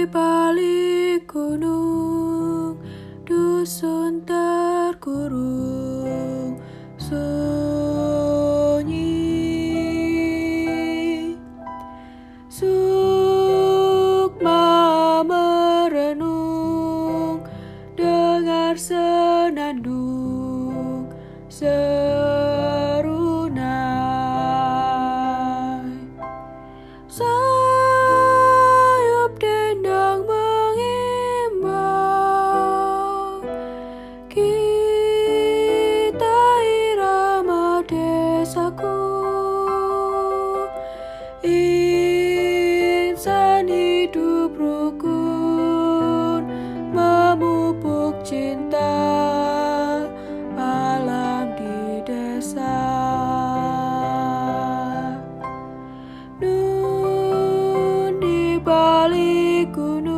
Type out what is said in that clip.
di balik gunung dusun terkurung. Sun dosaku Insan hidup rukun Memupuk cinta Alam di desa. Nun di balik gunung